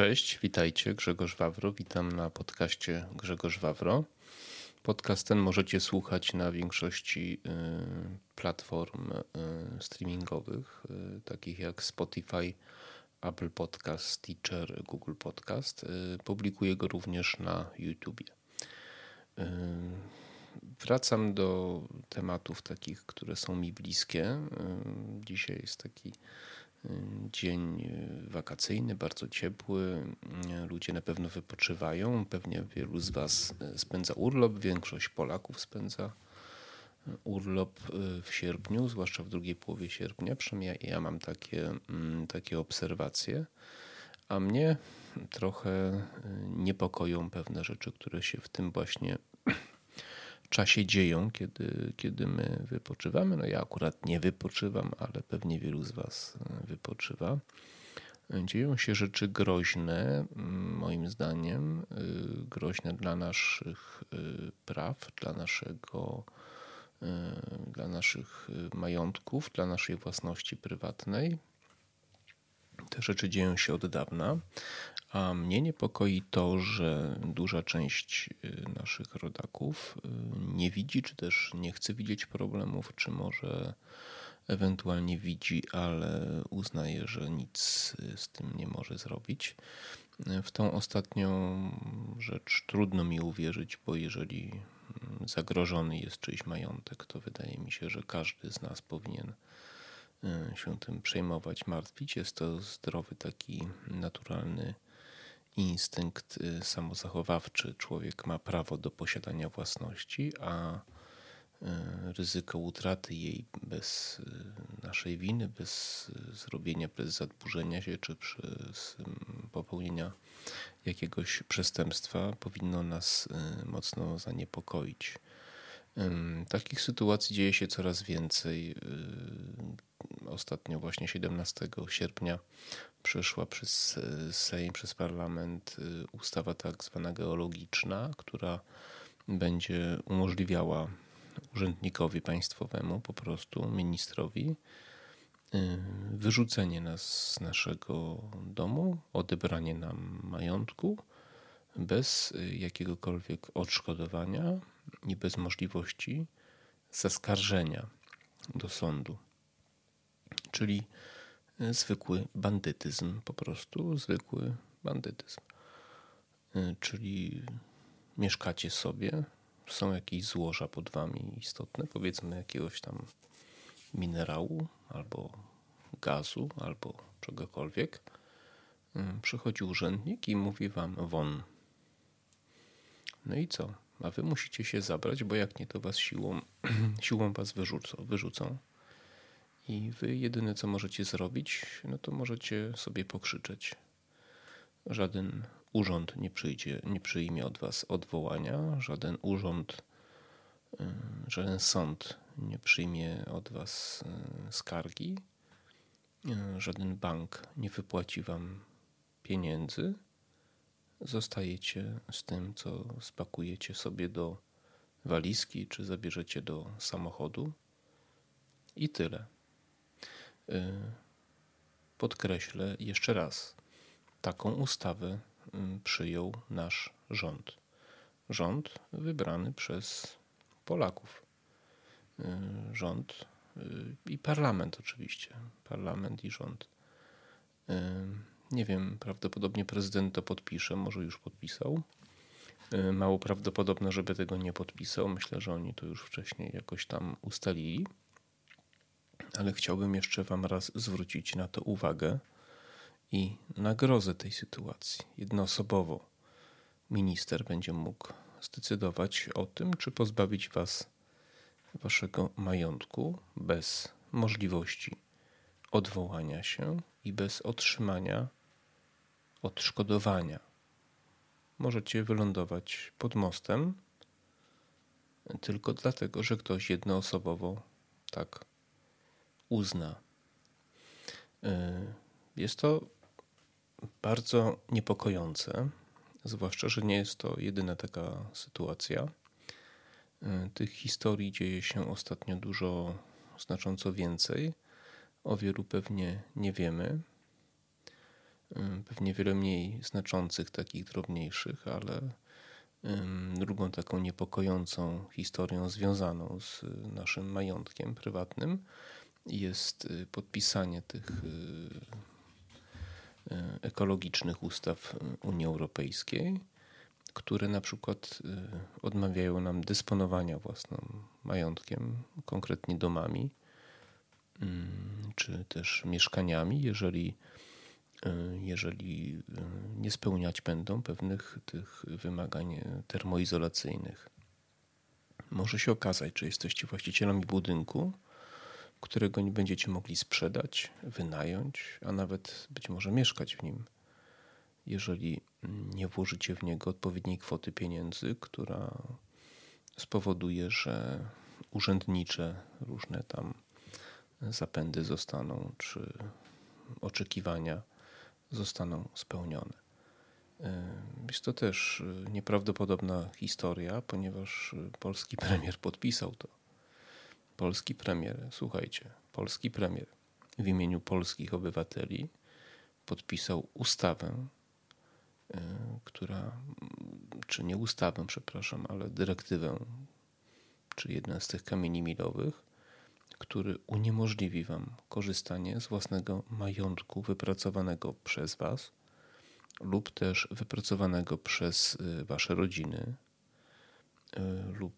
Cześć, witajcie, Grzegorz Wawro. Witam na podcaście Grzegorz Wawro. Podcast ten możecie słuchać na większości y, platform y, streamingowych, y, takich jak Spotify, Apple Podcast, Stitcher, Google Podcast. Publikuję go również na YouTubie. Wracam do tematów takich, które są mi bliskie. Dzisiaj jest taki dzień wakacyjny, bardzo ciepły. Ludzie na pewno wypoczywają. Pewnie wielu z Was spędza urlop. Większość Polaków spędza urlop w sierpniu, zwłaszcza w drugiej połowie sierpnia. Przynajmniej ja mam takie, takie obserwacje. A mnie trochę niepokoją pewne rzeczy, które się w tym właśnie czasie dzieją, kiedy, kiedy my wypoczywamy. No ja akurat nie wypoczywam, ale pewnie wielu z Was e, wypoczywa. Dzieją się rzeczy groźne, moim zdaniem, e, groźne dla naszych e, praw, dla naszego, dla naszych majątków, dla naszej własności prywatnej. Te rzeczy dzieją się od dawna, a mnie niepokoi to, że duża część y, naszych rodaków y, nie widzi, czy też nie chce widzieć problemów, czy może ewentualnie widzi, ale uznaje, że nic z tym nie może zrobić. W tą ostatnią rzecz trudno mi uwierzyć, bo jeżeli mm, zagrożony jest czyjś majątek, to wydaje mi się, że każdy z nas powinien y, się tym przejmować, martwić. Jest to zdrowy, taki naturalny instynkt y, samozachowawczy. Człowiek ma prawo do posiadania własności, a y, ryzyko utraty jej bez naszej winy, bez zrobienia, bez zadłużenia się czy przez popełnienia jakiegoś przestępstwa powinno nas mocno zaniepokoić. Takich sytuacji dzieje się coraz więcej. Ostatnio, właśnie 17 sierpnia, przeszła przez e, Sejm, przez parlament e, ustawa tak zwana geologiczna, która będzie umożliwiała urzędnikowi państwowemu, po prostu ministrowi, e, wyrzucenie nas z naszego domu, odebranie nam majątku bez jakiegokolwiek odszkodowania i bez możliwości zaskarżenia do sądu. Czyli zwykły bandytyzm, po prostu zwykły bandytyzm. Y, czyli mieszkacie sobie, są jakieś złoża pod wami istotne, powiedzmy jakiegoś tam minerału albo gazu albo czegokolwiek. Y, przychodzi urzędnik i mówi wam won. No i co? A wy musicie się zabrać, bo jak nie, to was siłą, siłą was wyrzucą. wyrzucą. I wy jedyne co możecie zrobić, no to możecie sobie pokrzyczeć. Żaden urząd nie przyjdzie, nie przyjmie od was odwołania, żaden urząd, y, żaden sąd nie przyjmie od was y, skargi, y, żaden bank nie wypłaci wam pieniędzy. Zostajecie z tym, co spakujecie sobie do walizki, czy zabierzecie do samochodu. I tyle. Y, podkreślę jeszcze raz, taką ustawę y, przyjął nasz rząd. Rząd wybrany przez Polaków. Y, rząd i parlament oczywiście. Parlament i rząd. Nie wiem, prawdopodobnie prezydent to podpisze, może już podpisał. Mało prawdopodobne, żeby tego nie podpisał. Myślę, że oni to już wcześniej jakoś tam ustalili ale chciałbym jeszcze Wam raz zwrócić na to uwagę i nagrozę tej sytuacji. Jednoosobowo minister będzie mógł zdecydować o tym, czy pozbawić Was Waszego majątku bez możliwości odwołania się i bez otrzymania odszkodowania. Możecie wylądować pod mostem tylko dlatego, że ktoś jednoosobowo tak uzna. Y, jest to bardzo niepokojące, zwłaszcza, że nie jest to jedyna taka sytuacja. Y, tych historii dzieje się ostatnio dużo, znacząco więcej. O wielu pewnie nie wiemy, pewnie wiele mniej znaczących, takich drobniejszych, ale drugą taką niepokojącą historią związaną z naszym majątkiem prywatnym jest podpisanie tych ekologicznych ustaw Unii Europejskiej które na przykład y, odmawiają nam dysponowania własnym majątkiem, konkretnie domami, czy też mieszkaniami, jeżeli, y, jeżeli y, nie spełniać będą pewnych tych wymagań termoizolacyjnych. Może się okazać, że jesteście właścicielami budynku, którego nie będziecie mogli sprzedać, wynająć, a nawet być może mieszkać w nim jeżeli nie włożycie w niego odpowiedniej kwoty pieniędzy, która spowoduje, że urzędnicze różne tam zapędy zostaną, czy oczekiwania zostaną spełnione. Jest to też nieprawdopodobna historia, ponieważ polski premier podpisał to. Polski premier, słuchajcie, polski premier w imieniu polskich obywateli podpisał ustawę, E, która, czy nie ustawę, przepraszam, ale dyrektywę, czy jeden z tych kamieni milowych, który uniemożliwi Wam korzystanie z własnego majątku wypracowanego przez Was lub też wypracowanego przez e, Wasze rodziny e, lub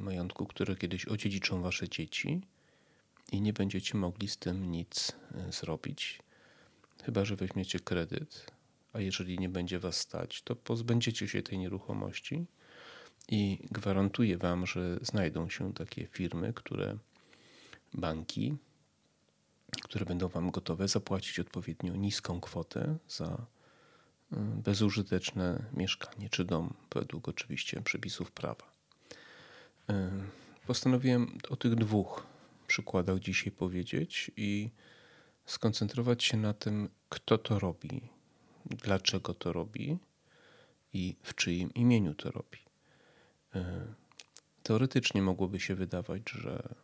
majątku, które kiedyś odziedziczą Wasze dzieci i nie będziecie mogli z tym nic zrobić, chyba że weźmiecie kredyt a jeżeli nie będzie was stać, to pozbędziecie się tej nieruchomości i gwarantuję wam, że znajdą się takie firmy, które banki, które będą wam gotowe zapłacić odpowiednio niską kwotę za y, bezużyteczne mieszkanie czy dom, według oczywiście przepisów prawa. Y, postanowiłem o tych dwóch przykładach dzisiaj powiedzieć i skoncentrować się na tym, kto to robi, dlaczego to robi i w czyim imieniu to robi. E, teoretycznie mogłoby się wydawać, że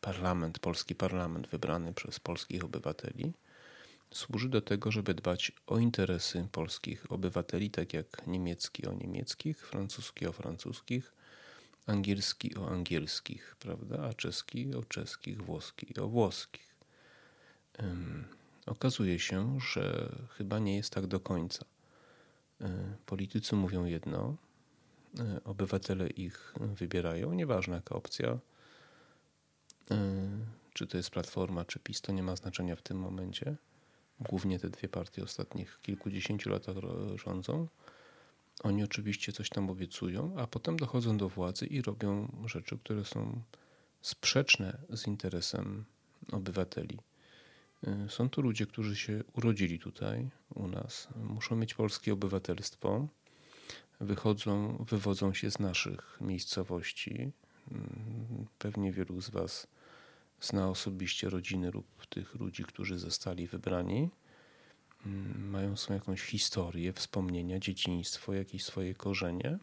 parlament, polski parlament wybrany przez polskich obywateli służy do tego, żeby dbać o interesy polskich obywateli, tak jak niemiecki o niemieckich, francuski o francuskich, angielski o angielskich, prawda, a czeski o czeskich, włoski o włoskich. Okazuje się, że chyba nie jest tak do końca. E, politycy mówią jedno, e, obywatele ich wybierają, nieważne jaka opcja, czy to jest Platforma, czy PiS, to nie ma znaczenia w tym momencie. Głównie te dwie partie ostatnich kilkudziesięciu latach rządzą. Oni oczywiście coś tam obiecują, a potem dochodzą do władzy i robią rzeczy, które są sprzeczne z interesem obywateli. Y, są to ludzie, którzy się urodzili tutaj u nas, muszą mieć polskie obywatelstwo, wychodzą, wywodzą się z naszych miejscowości. Mm, pewnie wielu z Was zna osobiście rodziny lub tych ludzi, którzy zostali wybrani. Mm, mają swoją jakąś historię, wspomnienia, dzieciństwo, jakieś swoje korzenie.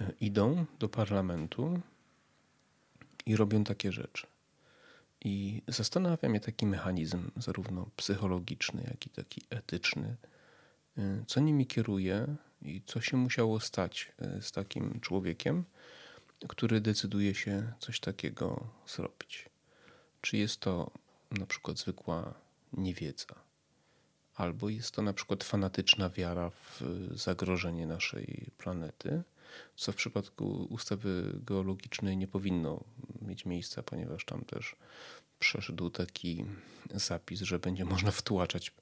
Y, idą do parlamentu i robią takie rzeczy. I zastanawia mnie taki mechanizm, zarówno psychologiczny, jak i taki etyczny, y, co nimi kieruje i co się musiało stać y, z takim człowiekiem, który decyduje się coś takiego zrobić. Czy jest to na przykład zwykła niewiedza, albo jest to na przykład fanatyczna wiara w zagrożenie naszej planety, co w przypadku ustawy geologicznej nie powinno mieć miejsca, ponieważ tam też przeszedł taki zapis, że będzie można wtłaczać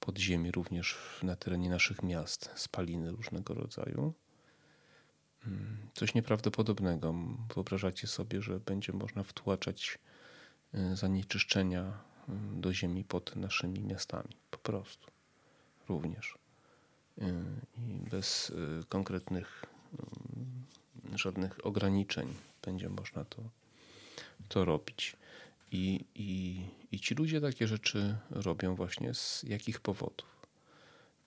pod ziemię również na terenie naszych miast spaliny różnego rodzaju. Hmm, coś nieprawdopodobnego. Wyobrażacie sobie, że będzie można wtłaczać zanieczyszczenia y, do ziemi pod naszymi miastami. Po prostu. Również. Y, I bez konkretnych żadnych ograniczeń będzie można to, to robić. I, i, I ci ludzie takie rzeczy robią właśnie z jakich powodów?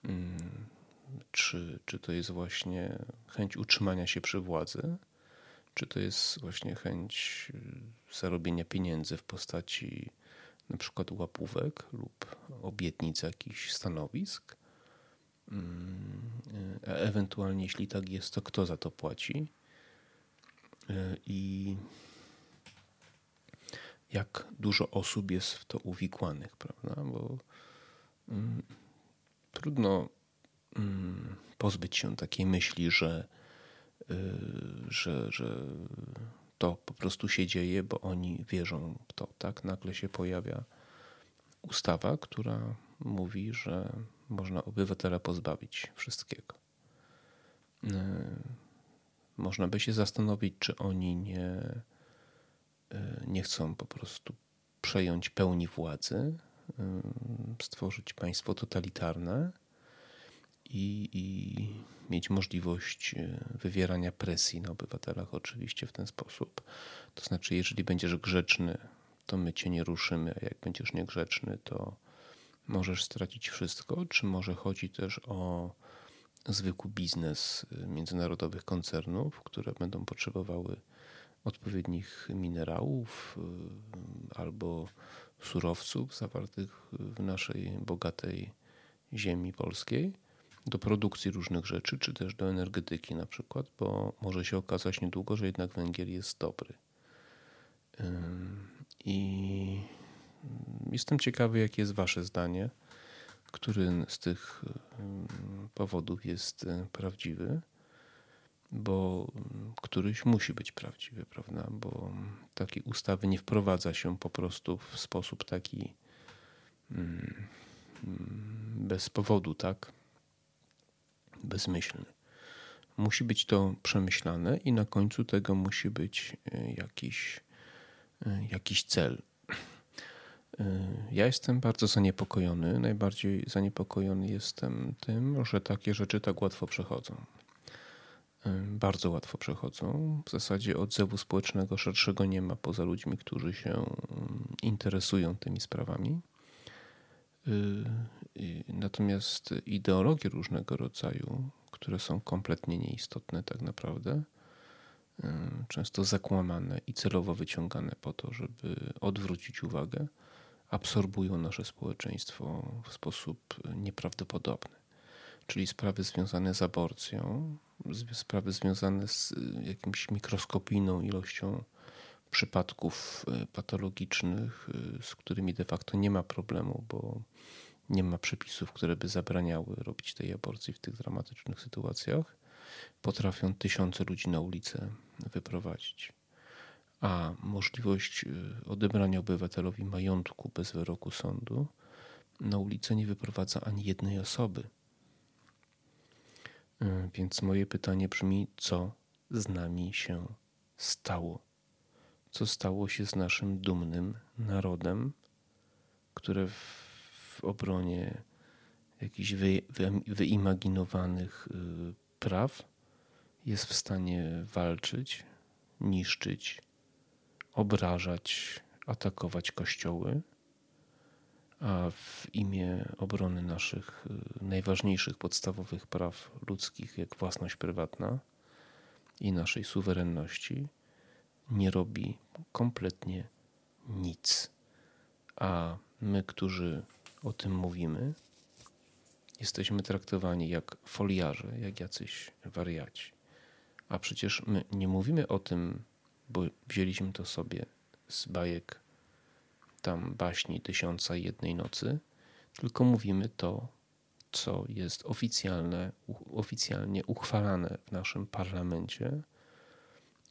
Hmm, czy, czy to jest właśnie chęć utrzymania się przy władzy? Czy to jest właśnie chęć y, zarobienia pieniędzy w postaci na przykład łapówek lub obietnic jakichś stanowisk. Mm, a ewentualnie, jeśli tak jest, to kto za to płaci? I jak dużo osób jest w to uwikłanych, prawda? Bo mm, trudno mm, pozbyć się takiej myśli, że, y, że, że to po prostu się dzieje, bo oni wierzą w to. Tak? Nagle się pojawia ustawa, która mówi, że można obywatela pozbawić wszystkiego. Y, można by się zastanowić, czy oni nie E, nie chcą po prostu przejąć pełni władzy, stworzyć państwo totalitarne i, i mieć możliwość e, wywierania presji na obywatelach, oczywiście w ten sposób. To znaczy, jeżeli będziesz grzeczny, to my cię nie ruszymy, a jak będziesz niegrzeczny, to możesz stracić wszystko. Czy może chodzi też o zwykły biznes międzynarodowych koncernów, które będą potrzebowały odpowiednich minerałów y, albo surowców zawartych w naszej bogatej ziemi polskiej do produkcji różnych rzeczy, czy też do energetyki na przykład, bo może się okazać niedługo, że jednak węgiel jest dobry. I jestem ciekawy, jakie jest Wasze zdanie, który z tych powodów jest prawdziwy bo któryś musi być prawdziwy, prawda? Bo takiej ustawy nie wprowadza się po prostu w sposób taki bez powodu, tak? Bezmyślny. Musi być to przemyślane i na końcu tego musi być e, jakiś, e, jakiś cel. E, ja jestem bardzo zaniepokojony. Najbardziej zaniepokojony jestem tym, że takie rzeczy tak łatwo przechodzą bardzo łatwo przechodzą. W zasadzie odzewu społecznego szerszego nie ma poza ludźmi, którzy się interesują tymi sprawami. Natomiast ideologie różnego rodzaju, które są kompletnie nieistotne tak naprawdę, często zakłamane i celowo wyciągane po to, żeby odwrócić uwagę, absorbują nasze społeczeństwo w sposób nieprawdopodobny. Czyli sprawy związane z aborcją, sprawy związane z y, jakimś mikroskopijną ilością przypadków y, patologicznych, y, z którymi de facto nie ma problemu, bo nie ma przepisów, które by zabraniały robić tej aborcji w tych dramatycznych sytuacjach, potrafią tysiące ludzi na ulicę wyprowadzić. A możliwość odebrania obywatelowi majątku bez wyroku sądu na ulicę nie wyprowadza ani jednej osoby. E, więc moje pytanie brzmi: co z nami się stało? Co stało się z naszym dumnym narodem, które w, w obronie jakichś wy, wy, wyimaginowanych y, praw jest w stanie walczyć, niszczyć, obrażać, atakować kościoły? a w imię obrony naszych y, najważniejszych podstawowych praw ludzkich, jak własność prywatna i naszej suwerenności, nie robi kompletnie nic. A my, którzy o tym mówimy, jesteśmy traktowani jak foliarze, jak jacyś wariaci. A przecież my nie mówimy o tym, bo wzięliśmy to sobie z bajek tam baśni Tysiąca Jednej Nocy, tylko mówimy to, co jest oficjalne, oficjalnie uchwalane w naszym parlamencie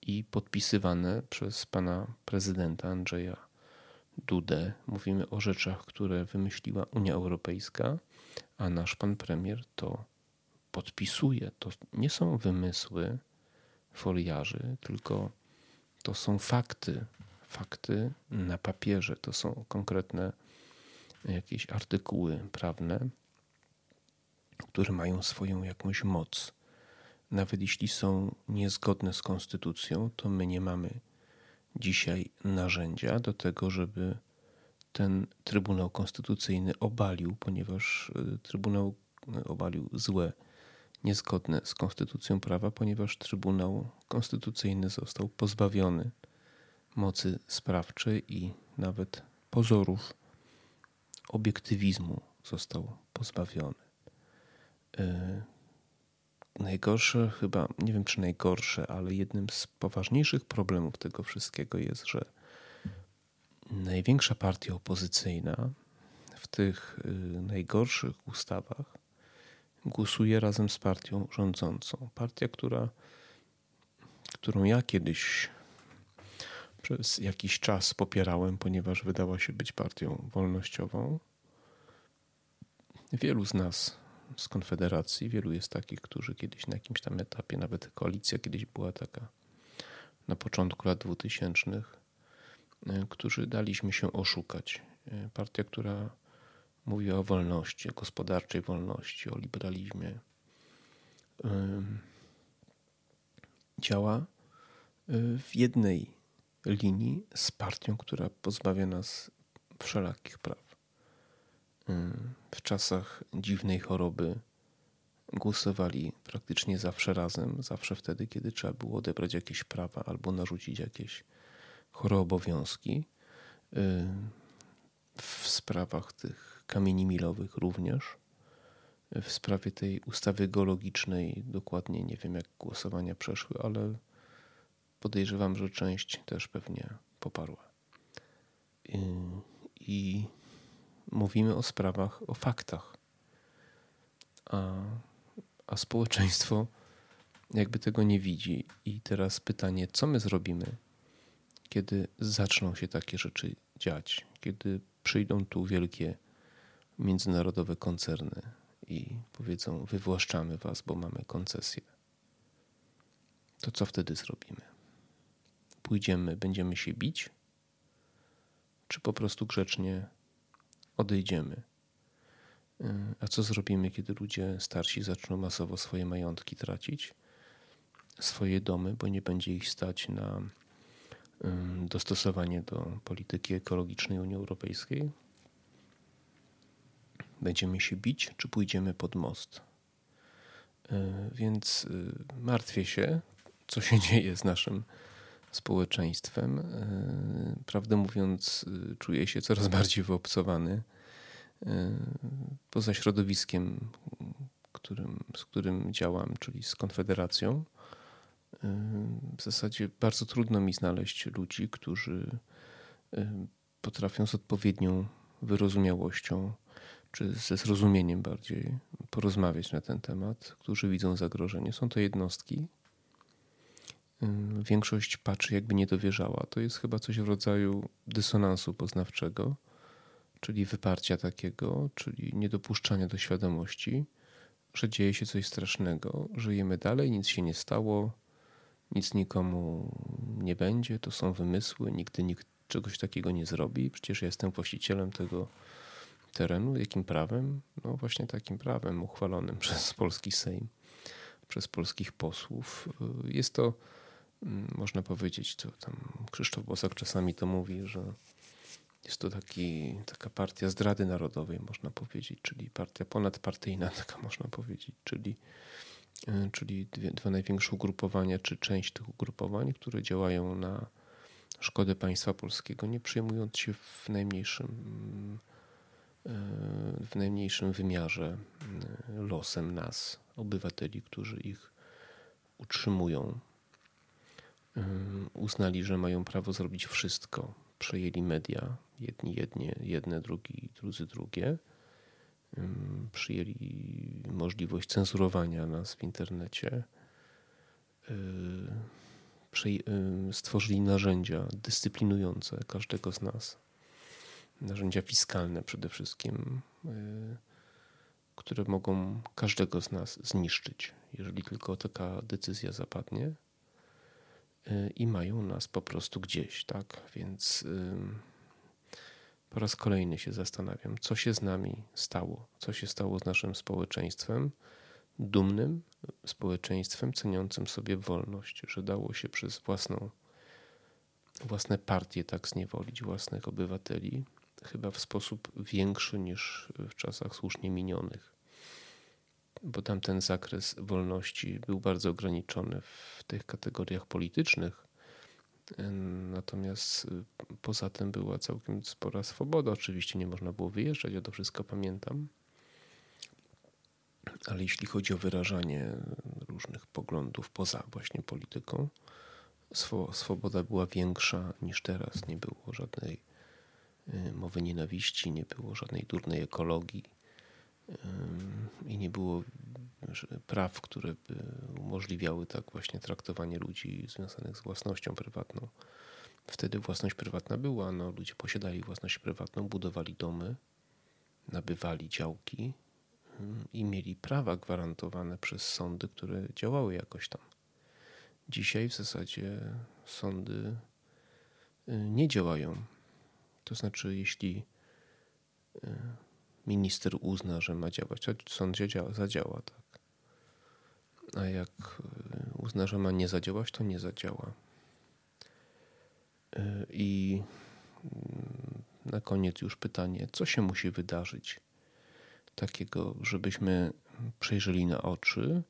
i podpisywane przez pana prezydenta Andrzeja Dudę. Mówimy o rzeczach, które wymyśliła Unia Europejska, a nasz pan premier to podpisuje. To nie są wymysły foliarzy, tylko to są fakty, fakty na papierze. To są konkretne jakieś artykuły prawne, które mają swoją jakąś moc. Nawet jeśli są niezgodne z konstytucją, to my nie mamy dzisiaj narzędzia do tego, żeby ten Trybunał Konstytucyjny obalił, ponieważ y, Trybunał obalił złe, niezgodne z konstytucją prawa, ponieważ Trybunał Konstytucyjny został pozbawiony mocy sprawczej i nawet pozorów obiektywizmu został pozbawiony. Najgorsze, chyba, nie wiem czy najgorsze, ale jednym z poważniejszych problemów tego wszystkiego jest, że największa partia opozycyjna w tych y, najgorszych ustawach głosuje razem z partią rządzącą. Partia, która, którą ja kiedyś przez jakiś czas popierałem, ponieważ wydała się być partią wolnościową. Wielu z nas z Konfederacji, wielu jest takich, którzy kiedyś na jakimś tam etapie, nawet koalicja kiedyś była taka na początku lat 2000, y, którzy daliśmy się oszukać. Y, partia, która mówi o wolności, gospodarczej wolności, o liberalizmie, działa y, w jednej linii z partią, która pozbawia nas wszelakich praw. W czasach dziwnej choroby głosowali praktycznie zawsze razem, zawsze wtedy, kiedy trzeba było odebrać jakieś prawa albo narzucić jakieś chore obowiązki. W sprawach tych kamieni milowych również. W sprawie tej ustawy geologicznej dokładnie nie wiem, jak głosowania przeszły, ale podejrzewam, że część też pewnie poparła. I mówimy o sprawach, o faktach. A, a społeczeństwo jakby tego nie widzi. I teraz pytanie, co my zrobimy, kiedy zaczną się takie rzeczy dziać, kiedy przyjdą tu wielkie międzynarodowe koncerny i powiedzą: Wywłaszczamy was, bo mamy koncesję. To co wtedy zrobimy? Pójdziemy, będziemy się bić? Czy po prostu grzecznie odejdziemy? A co zrobimy, kiedy ludzie starsi zaczną masowo swoje majątki tracić, swoje domy, bo nie będzie ich stać na dostosowanie do polityki ekologicznej Unii Europejskiej? Będziemy się bić, czy pójdziemy pod most? E, więc e, martwię się, co się dzieje z naszym społeczeństwem. E, prawdę mówiąc, czuję się coraz bardziej wyobcowany poza środowiskiem, którym, z którym działam, czyli z Konfederacją. W zasadzie bardzo trudno mi znaleźć ludzi, którzy potrafią z odpowiednią wyrozumiałością czy ze zrozumieniem bardziej porozmawiać na ten temat, którzy widzą zagrożenie. Są to jednostki. Większość patrzy, jakby nie dowierzała. To jest chyba coś w rodzaju dysonansu poznawczego, czyli wyparcia takiego, czyli niedopuszczania do świadomości, że dzieje się coś strasznego. Żyjemy dalej, nic się nie stało, nic nikomu nie będzie, to są wymysły, nigdy nikt czegoś takiego nie zrobi. Przecież ja jestem właścicielem tego terenu. Jakim prawem? No właśnie takim prawem uchwalonym przez polski Sejm, przez polskich posłów. Jest to, mm, można powiedzieć, to tam Krzysztof Bosak czasami to mówi, że jest to taki, taka partia zdrady narodowej, można powiedzieć, czyli partia ponadpartyjna, taka można powiedzieć, czyli, y, czyli dwie, dwa największe ugrupowania, czy część tych ugrupowań, które działają na szkodę państwa polskiego, nie przyjmując się w najmniejszym mm, w najmniejszym wymiarze e, losem nas, obywateli, którzy ich utrzymują. E, uznali, że mają prawo zrobić wszystko. Przejęli media, jedni jednie, jedne, drugi, drudzy drugie. E, przyjęli możliwość cenzurowania nas w internecie. Stworzyli narzędzia dyscyplinujące każdego z nas narzędzia fiskalne przede wszystkim, y, które mogą każdego z nas zniszczyć, jeżeli tylko taka decyzja zapadnie i mają nas po prostu gdzieś, tak? Więc y, po raz kolejny się zastanawiam, co się z nami stało, co się stało z naszym społeczeństwem, dumnym społeczeństwem, ceniącym sobie wolność, że dało się przez własną, własne partie tak zniewolić własnych obywateli, chyba w sposób większy niż w czasach słusznie minionych, bo tam ten zakres wolności był bardzo ograniczony w tych kategoriach politycznych, Natomiast poza tym była całkiem spora swoboda. Oczywiście nie można było wyjeżdżać, ja to wszystko pamiętam. Ale jeśli chodzi o wyrażanie różnych poglądów poza właśnie polityką, swoboda była większa niż teraz. Nie było żadnej y, mowy nienawiści, nie było żadnej durnej ekologii i nie było praw, które by umożliwiały tak właśnie traktowanie ludzi związanych z własnością prywatną. Wtedy własność prywatna była, no, ludzie posiadali własność prywatną, budowali domy, nabywali działki i mieli prawa gwarantowane przez sądy, które działały jakoś tam. Dzisiaj w zasadzie sądy y, nie działają. To znaczy, jeśli y, minister uzna, że ma działać, to sąd zadziała, tak. A jak y, uzna, że ma nie zadziałać, to nie zadziała. I mm, na koniec już pytanie, co się musi wydarzyć takiego, żebyśmy przejrzeli na oczy,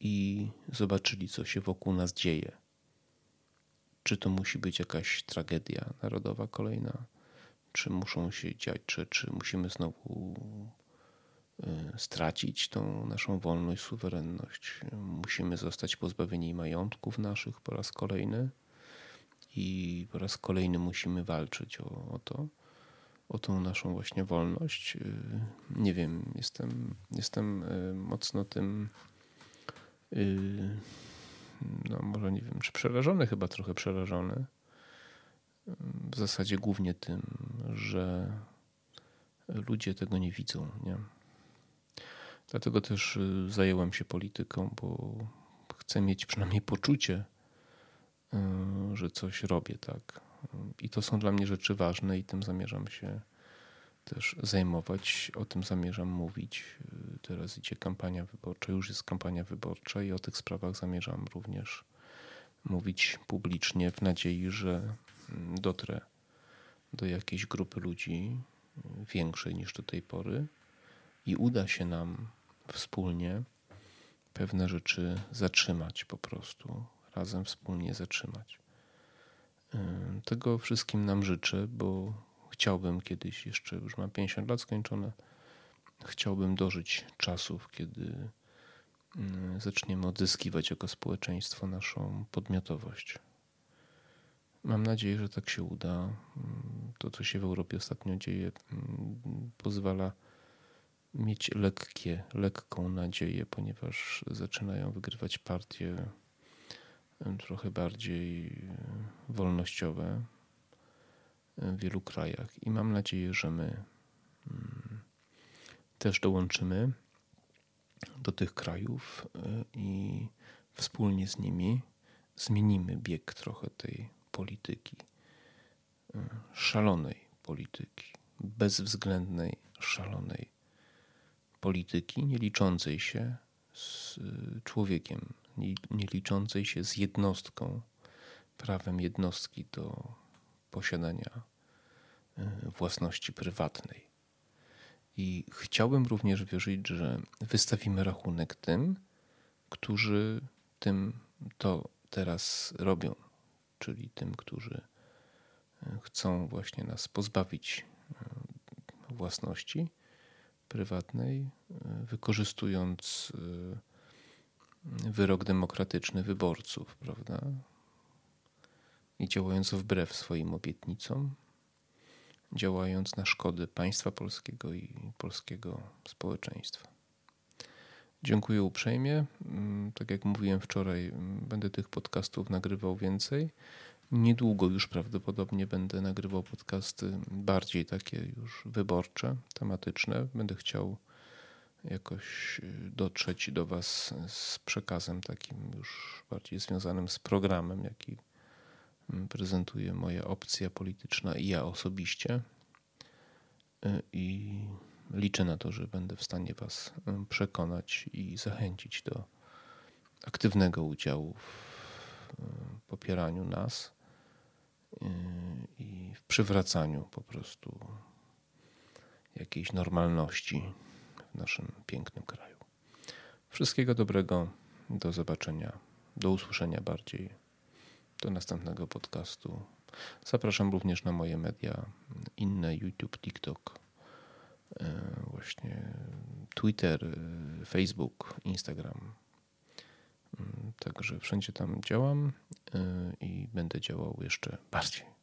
i zobaczyli, co się wokół nas dzieje. Czy to musi być jakaś tragedia narodowa kolejna, czy muszą się dziać czy musimy znowu e, stracić tą naszą wolność, suwerenność. Musimy zostać pozbawieni majątków naszych po raz kolejny i po raz kolejny musimy walczyć o, o to, o tą naszą właśnie wolność. E, nie wiem, jestem, jestem e, mocno tym no może nie wiem, czy przerażony, chyba trochę przerażony. W zasadzie głównie tym, że ludzie tego nie widzą. Nie? Dlatego też y, zajęłam się polityką, bo chcę mieć przynajmniej poczucie, y, że coś robię, tak. I to są dla mnie rzeczy ważne i tym zamierzam się też zajmować. O tym zamierzam mówić. Teraz idzie kampania wyborcza, już jest kampania wyborcza i o tych sprawach zamierzam również mówić publicznie w nadziei, że dotrę do jakiejś grupy ludzi większej niż do tej pory i uda się nam wspólnie pewne rzeczy zatrzymać po prostu, razem wspólnie zatrzymać. Tego wszystkim nam życzę, bo chciałbym kiedyś, jeszcze już mam 50 lat skończone, chciałbym dożyć czasów, kiedy zaczniemy odzyskiwać jako społeczeństwo naszą podmiotowość. Mam nadzieję, że tak się uda. To, co się w Europie ostatnio dzieje, pozwala mieć lekkie, lekką nadzieję, ponieważ zaczynają wygrywać partie trochę bardziej wolnościowe, w wielu krajach i mam nadzieję, że my mm, też dołączymy do tych krajów y, i wspólnie z nimi zmienimy bieg trochę tej polityki, y, szalonej polityki, bezwzględnej, szalonej polityki, nie liczącej się z człowiekiem, nie liczącej się z jednostką, prawem jednostki do posiadania E, własności prywatnej. I chciałbym również wierzyć, że wystawimy rachunek tym, którzy tym to teraz robią, czyli tym, którzy e, chcą właśnie nas pozbawić e, własności prywatnej, wykorzystując wyrok demokratyczny wyborców, prawda? I działając wbrew swoim obietnicom, działając na szkody państwa polskiego i polskiego społeczeństwa. Dziękuję uprzejmie. Mm, tak jak mówiłem wczoraj, mm, będę tych podcastów nagrywał więcej. Niedługo już prawdopodobnie będę nagrywał podcasty bardziej takie już wyborcze, tematyczne. Będę chciał jakoś y, dotrzeć do Was z przekazem takim już bardziej związanym z programem, jaki prezentuje moja opcja polityczna i ja osobiście. Y, I liczę na to, że będę w stanie Was y, przekonać i zachęcić do aktywnego udziału w y, popieraniu nas i w przywracaniu po prostu jakiejś normalności w naszym pięknym kraju. Wszystkiego dobrego, do zobaczenia, do usłyszenia bardziej do następnego podcastu. Zapraszam również na moje media inne YouTube, TikTok, właśnie Twitter, e, Facebook, Instagram. Mm, także wszędzie tam działam e, i będę działał jeszcze bardziej.